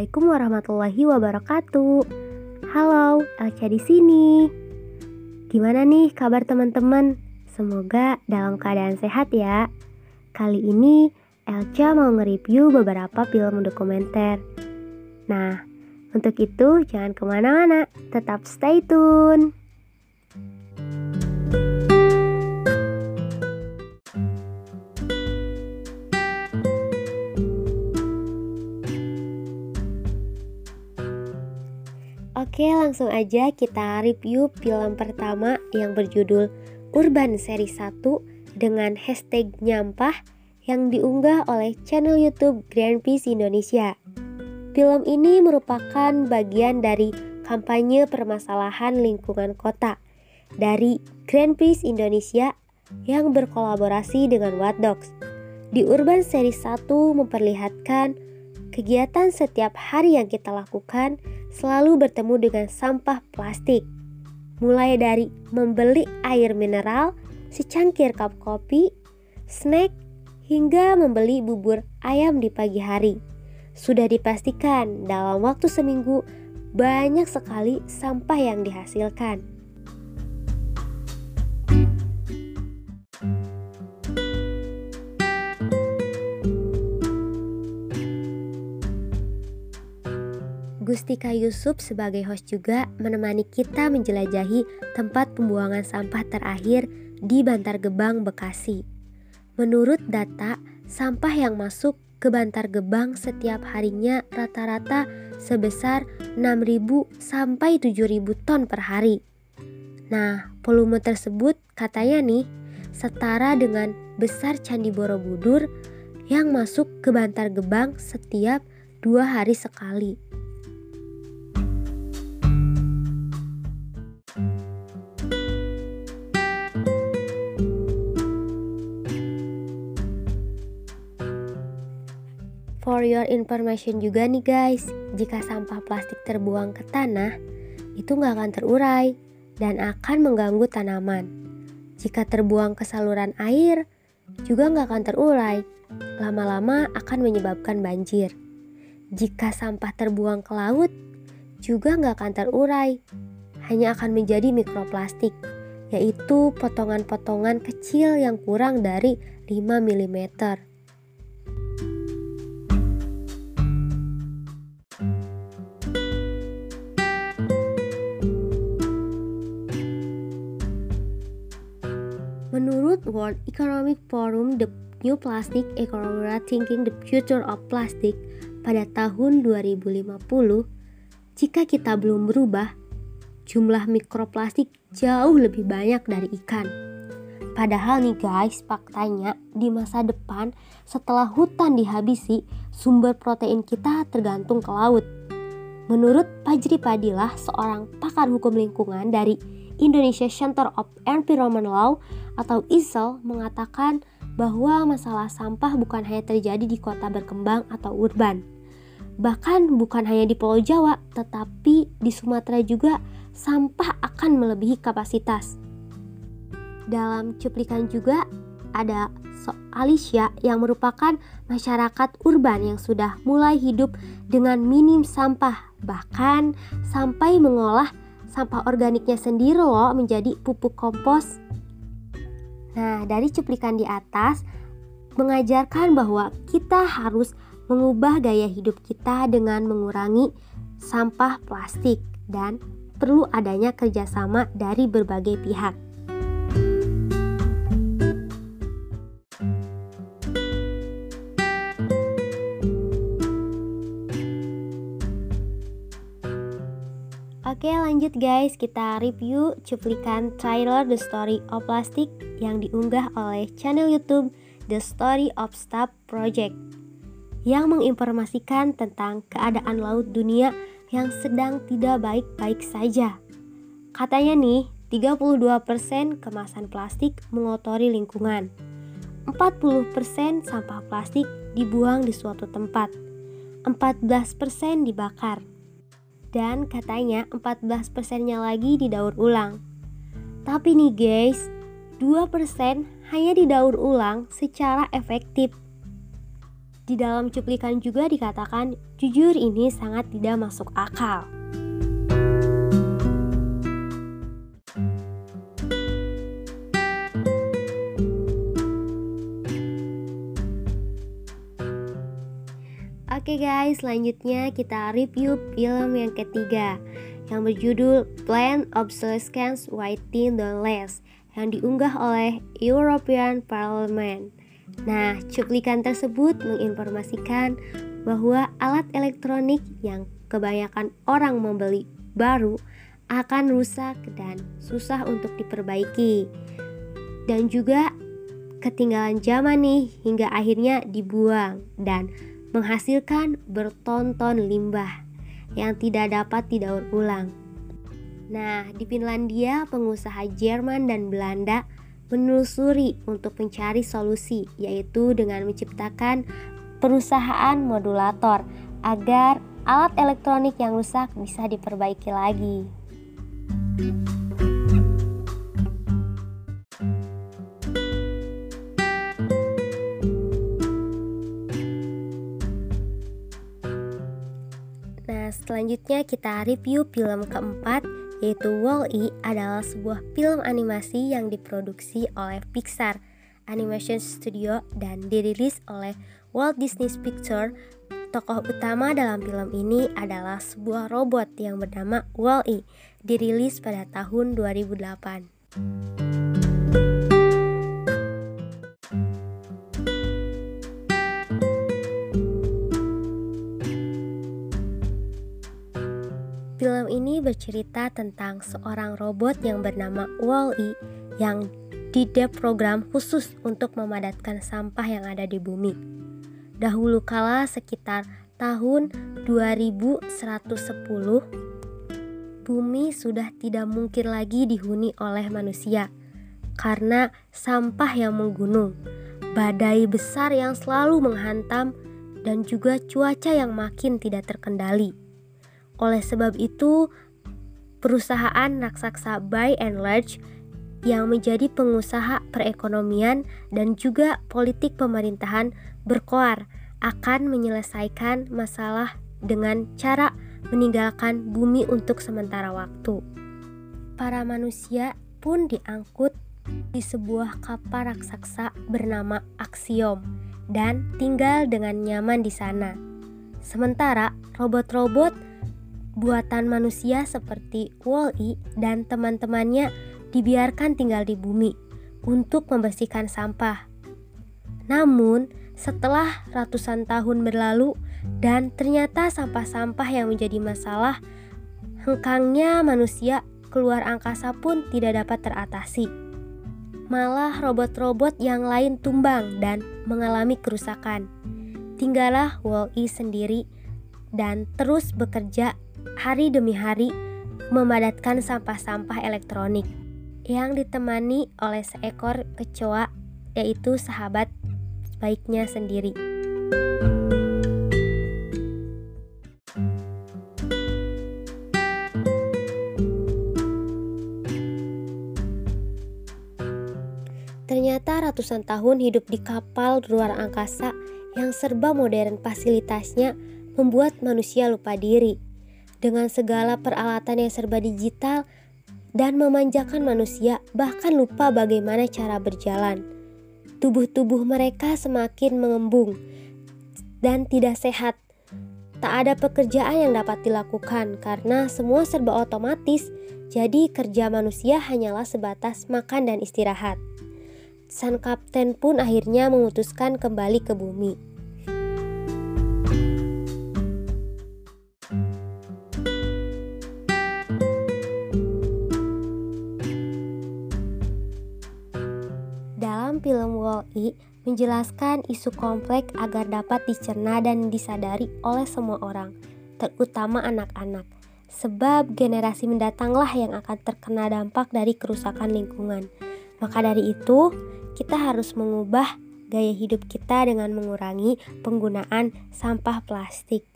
Assalamualaikum warahmatullahi wabarakatuh. Halo, Elca di sini. Gimana nih kabar teman-teman? Semoga dalam keadaan sehat ya. Kali ini Elca mau nge-review beberapa film dokumenter. Nah, untuk itu jangan ke mana-mana, tetap stay tune. Oke, langsung aja kita review film pertama yang berjudul Urban Seri 1 dengan hashtag nyampah yang diunggah oleh channel YouTube Greenpeace Indonesia. Film ini merupakan bagian dari kampanye permasalahan lingkungan kota dari Greenpeace Indonesia yang berkolaborasi dengan Watch Di Urban Seri 1 memperlihatkan kegiatan setiap hari yang kita lakukan selalu bertemu dengan sampah plastik. Mulai dari membeli air mineral, secangkir cup kopi, snack, hingga membeli bubur ayam di pagi hari. Sudah dipastikan dalam waktu seminggu banyak sekali sampah yang dihasilkan. Gustika Yusuf sebagai host juga menemani kita menjelajahi tempat pembuangan sampah terakhir di Bantar Gebang, Bekasi. Menurut data, sampah yang masuk ke Bantar Gebang setiap harinya rata-rata sebesar 6.000 sampai 7.000 ton per hari. Nah, volume tersebut katanya nih setara dengan besar Candi Borobudur yang masuk ke Bantar Gebang setiap dua hari sekali. For your information juga nih guys, jika sampah plastik terbuang ke tanah, itu nggak akan terurai dan akan mengganggu tanaman. Jika terbuang ke saluran air, juga nggak akan terurai, lama-lama akan menyebabkan banjir. Jika sampah terbuang ke laut, juga nggak akan terurai, hanya akan menjadi mikroplastik, yaitu potongan-potongan kecil yang kurang dari 5 mm. World Economic Forum, The New Plastic Economy Thinking the Future of Plastic pada tahun 2050, jika kita belum berubah, jumlah mikroplastik jauh lebih banyak dari ikan. Padahal nih guys, faktanya di masa depan setelah hutan dihabisi, sumber protein kita tergantung ke laut. Menurut Pajri Padilah, seorang pakar hukum lingkungan dari Indonesia Center of Environment Law atau ISEL mengatakan bahwa masalah sampah bukan hanya terjadi di kota berkembang atau urban. Bahkan bukan hanya di Pulau Jawa, tetapi di Sumatera juga sampah akan melebihi kapasitas. Dalam cuplikan juga ada so Alicia yang merupakan masyarakat urban yang sudah mulai hidup dengan minim sampah, bahkan sampai mengolah sampah organiknya sendiri loh menjadi pupuk kompos. Nah, dari cuplikan di atas mengajarkan bahwa kita harus mengubah gaya hidup kita dengan mengurangi sampah plastik dan perlu adanya kerjasama dari berbagai pihak. Lanjut guys, kita review cuplikan trailer The Story of Plastic yang diunggah oleh channel YouTube The Story of Stop Project yang menginformasikan tentang keadaan laut dunia yang sedang tidak baik-baik saja. Katanya nih, 32% kemasan plastik mengotori lingkungan. 40% sampah plastik dibuang di suatu tempat. 14% dibakar dan katanya 14 persennya lagi didaur ulang. Tapi nih guys, 2% hanya didaur ulang secara efektif. Di dalam cuplikan juga dikatakan, jujur ini sangat tidak masuk akal. Guys, selanjutnya kita review film yang ketiga yang berjudul Plan Obsolescence Waiting Don't Last yang diunggah oleh European Parliament. Nah, cuplikan tersebut menginformasikan bahwa alat elektronik yang kebanyakan orang membeli baru akan rusak dan susah untuk diperbaiki. Dan juga ketinggalan zaman nih hingga akhirnya dibuang dan menghasilkan bertonton limbah yang tidak dapat didaur ulang. Nah, di Finlandia, pengusaha Jerman dan Belanda menelusuri untuk mencari solusi, yaitu dengan menciptakan perusahaan modulator agar alat elektronik yang rusak bisa diperbaiki lagi. Nah, selanjutnya kita review film keempat yaitu Wall-E adalah sebuah film animasi yang diproduksi oleh Pixar Animation Studio dan dirilis oleh Walt Disney Pictures. Tokoh utama dalam film ini adalah sebuah robot yang bernama Wall-E, dirilis pada tahun 2008. Bercerita tentang seorang robot yang bernama Wall-E yang dideprogram khusus untuk memadatkan sampah yang ada di bumi. Dahulu kala sekitar tahun 2110, bumi sudah tidak mungkin lagi dihuni oleh manusia karena sampah yang menggunung, badai besar yang selalu menghantam, dan juga cuaca yang makin tidak terkendali. Oleh sebab itu, perusahaan raksasa by and large yang menjadi pengusaha perekonomian dan juga politik pemerintahan berkoar akan menyelesaikan masalah dengan cara meninggalkan bumi untuk sementara waktu. Para manusia pun diangkut di sebuah kapal raksasa bernama Axiom dan tinggal dengan nyaman di sana. Sementara robot-robot buatan manusia seperti Wall-E dan teman-temannya dibiarkan tinggal di bumi untuk membersihkan sampah. Namun, setelah ratusan tahun berlalu dan ternyata sampah-sampah yang menjadi masalah, hengkangnya manusia keluar angkasa pun tidak dapat teratasi. Malah robot-robot yang lain tumbang dan mengalami kerusakan. Tinggallah Wall-E sendiri dan terus bekerja hari demi hari memadatkan sampah-sampah elektronik yang ditemani oleh seekor kecoa yaitu sahabat baiknya sendiri. Ternyata ratusan tahun hidup di kapal luar angkasa yang serba modern fasilitasnya membuat manusia lupa diri dengan segala peralatan yang serba digital dan memanjakan manusia, bahkan lupa bagaimana cara berjalan. Tubuh-tubuh mereka semakin mengembung dan tidak sehat. Tak ada pekerjaan yang dapat dilakukan karena semua serba otomatis, jadi kerja manusia hanyalah sebatas makan dan istirahat. Sang kapten pun akhirnya memutuskan kembali ke bumi. Menjelaskan isu kompleks agar dapat dicerna dan disadari oleh semua orang, terutama anak-anak. Sebab generasi mendatanglah yang akan terkena dampak dari kerusakan lingkungan. Maka dari itu, kita harus mengubah gaya hidup kita dengan mengurangi penggunaan sampah plastik.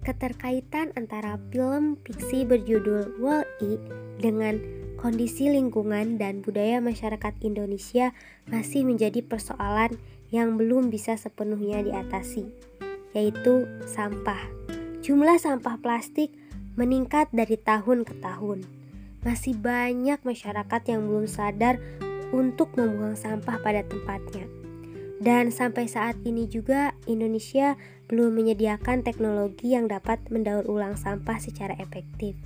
Keterkaitan antara fiksi berjudul Wall-E dengan kondisi lingkungan dan budaya masyarakat Indonesia masih menjadi persoalan yang belum bisa sepenuhnya diatasi, yaitu sampah. Jumlah sampah plastik meningkat dari tahun ke tahun. Masih banyak masyarakat yang belum sadar untuk membuang sampah pada tempatnya. Dan sampai saat ini juga Indonesia belum menyediakan teknologi yang dapat mendaur ulang sampah secara efektif.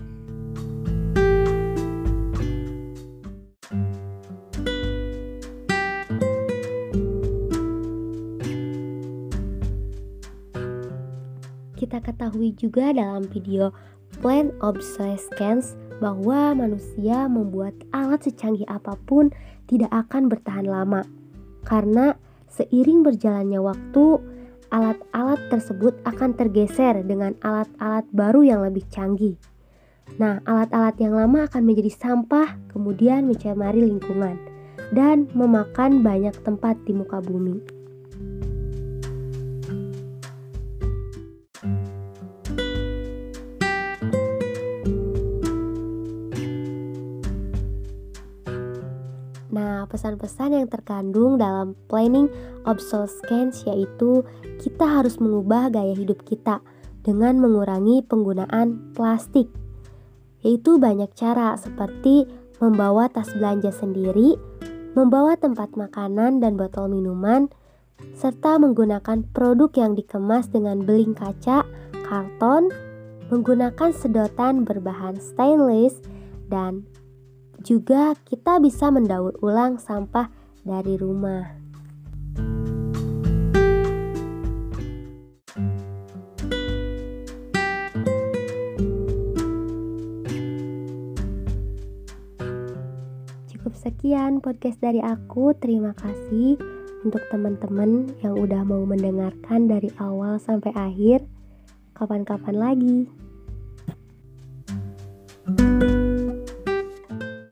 Kita ketahui juga dalam video Plan Obsolescence bahwa manusia membuat alat secanggih apa pun tidak akan bertahan lama karena Seiring berjalannya waktu, alat-alat tersebut akan tergeser dengan alat-alat baru yang lebih canggih. Nah, alat-alat yang lama akan menjadi sampah, kemudian mencemari lingkungan dan memakan banyak tempat di muka bumi. Pesan-pesan yang terkandung dalam planning obsolescence yaitu kita harus mengubah gaya hidup kita dengan mengurangi penggunaan plastik. Yaitu banyak cara seperti membawa tas belanja sendiri, membawa tempat makanan dan botol minuman, serta menggunakan produk yang dikemas dengan beling kaca, karton, menggunakan sedotan berbahan stainless, dan juga kita bisa mendaur ulang sampah dari rumah. Cukup sekian podcast dari aku. Terima kasih untuk teman-teman yang udah mau mendengarkan dari awal sampai akhir. Kapan-kapan lagi. thank you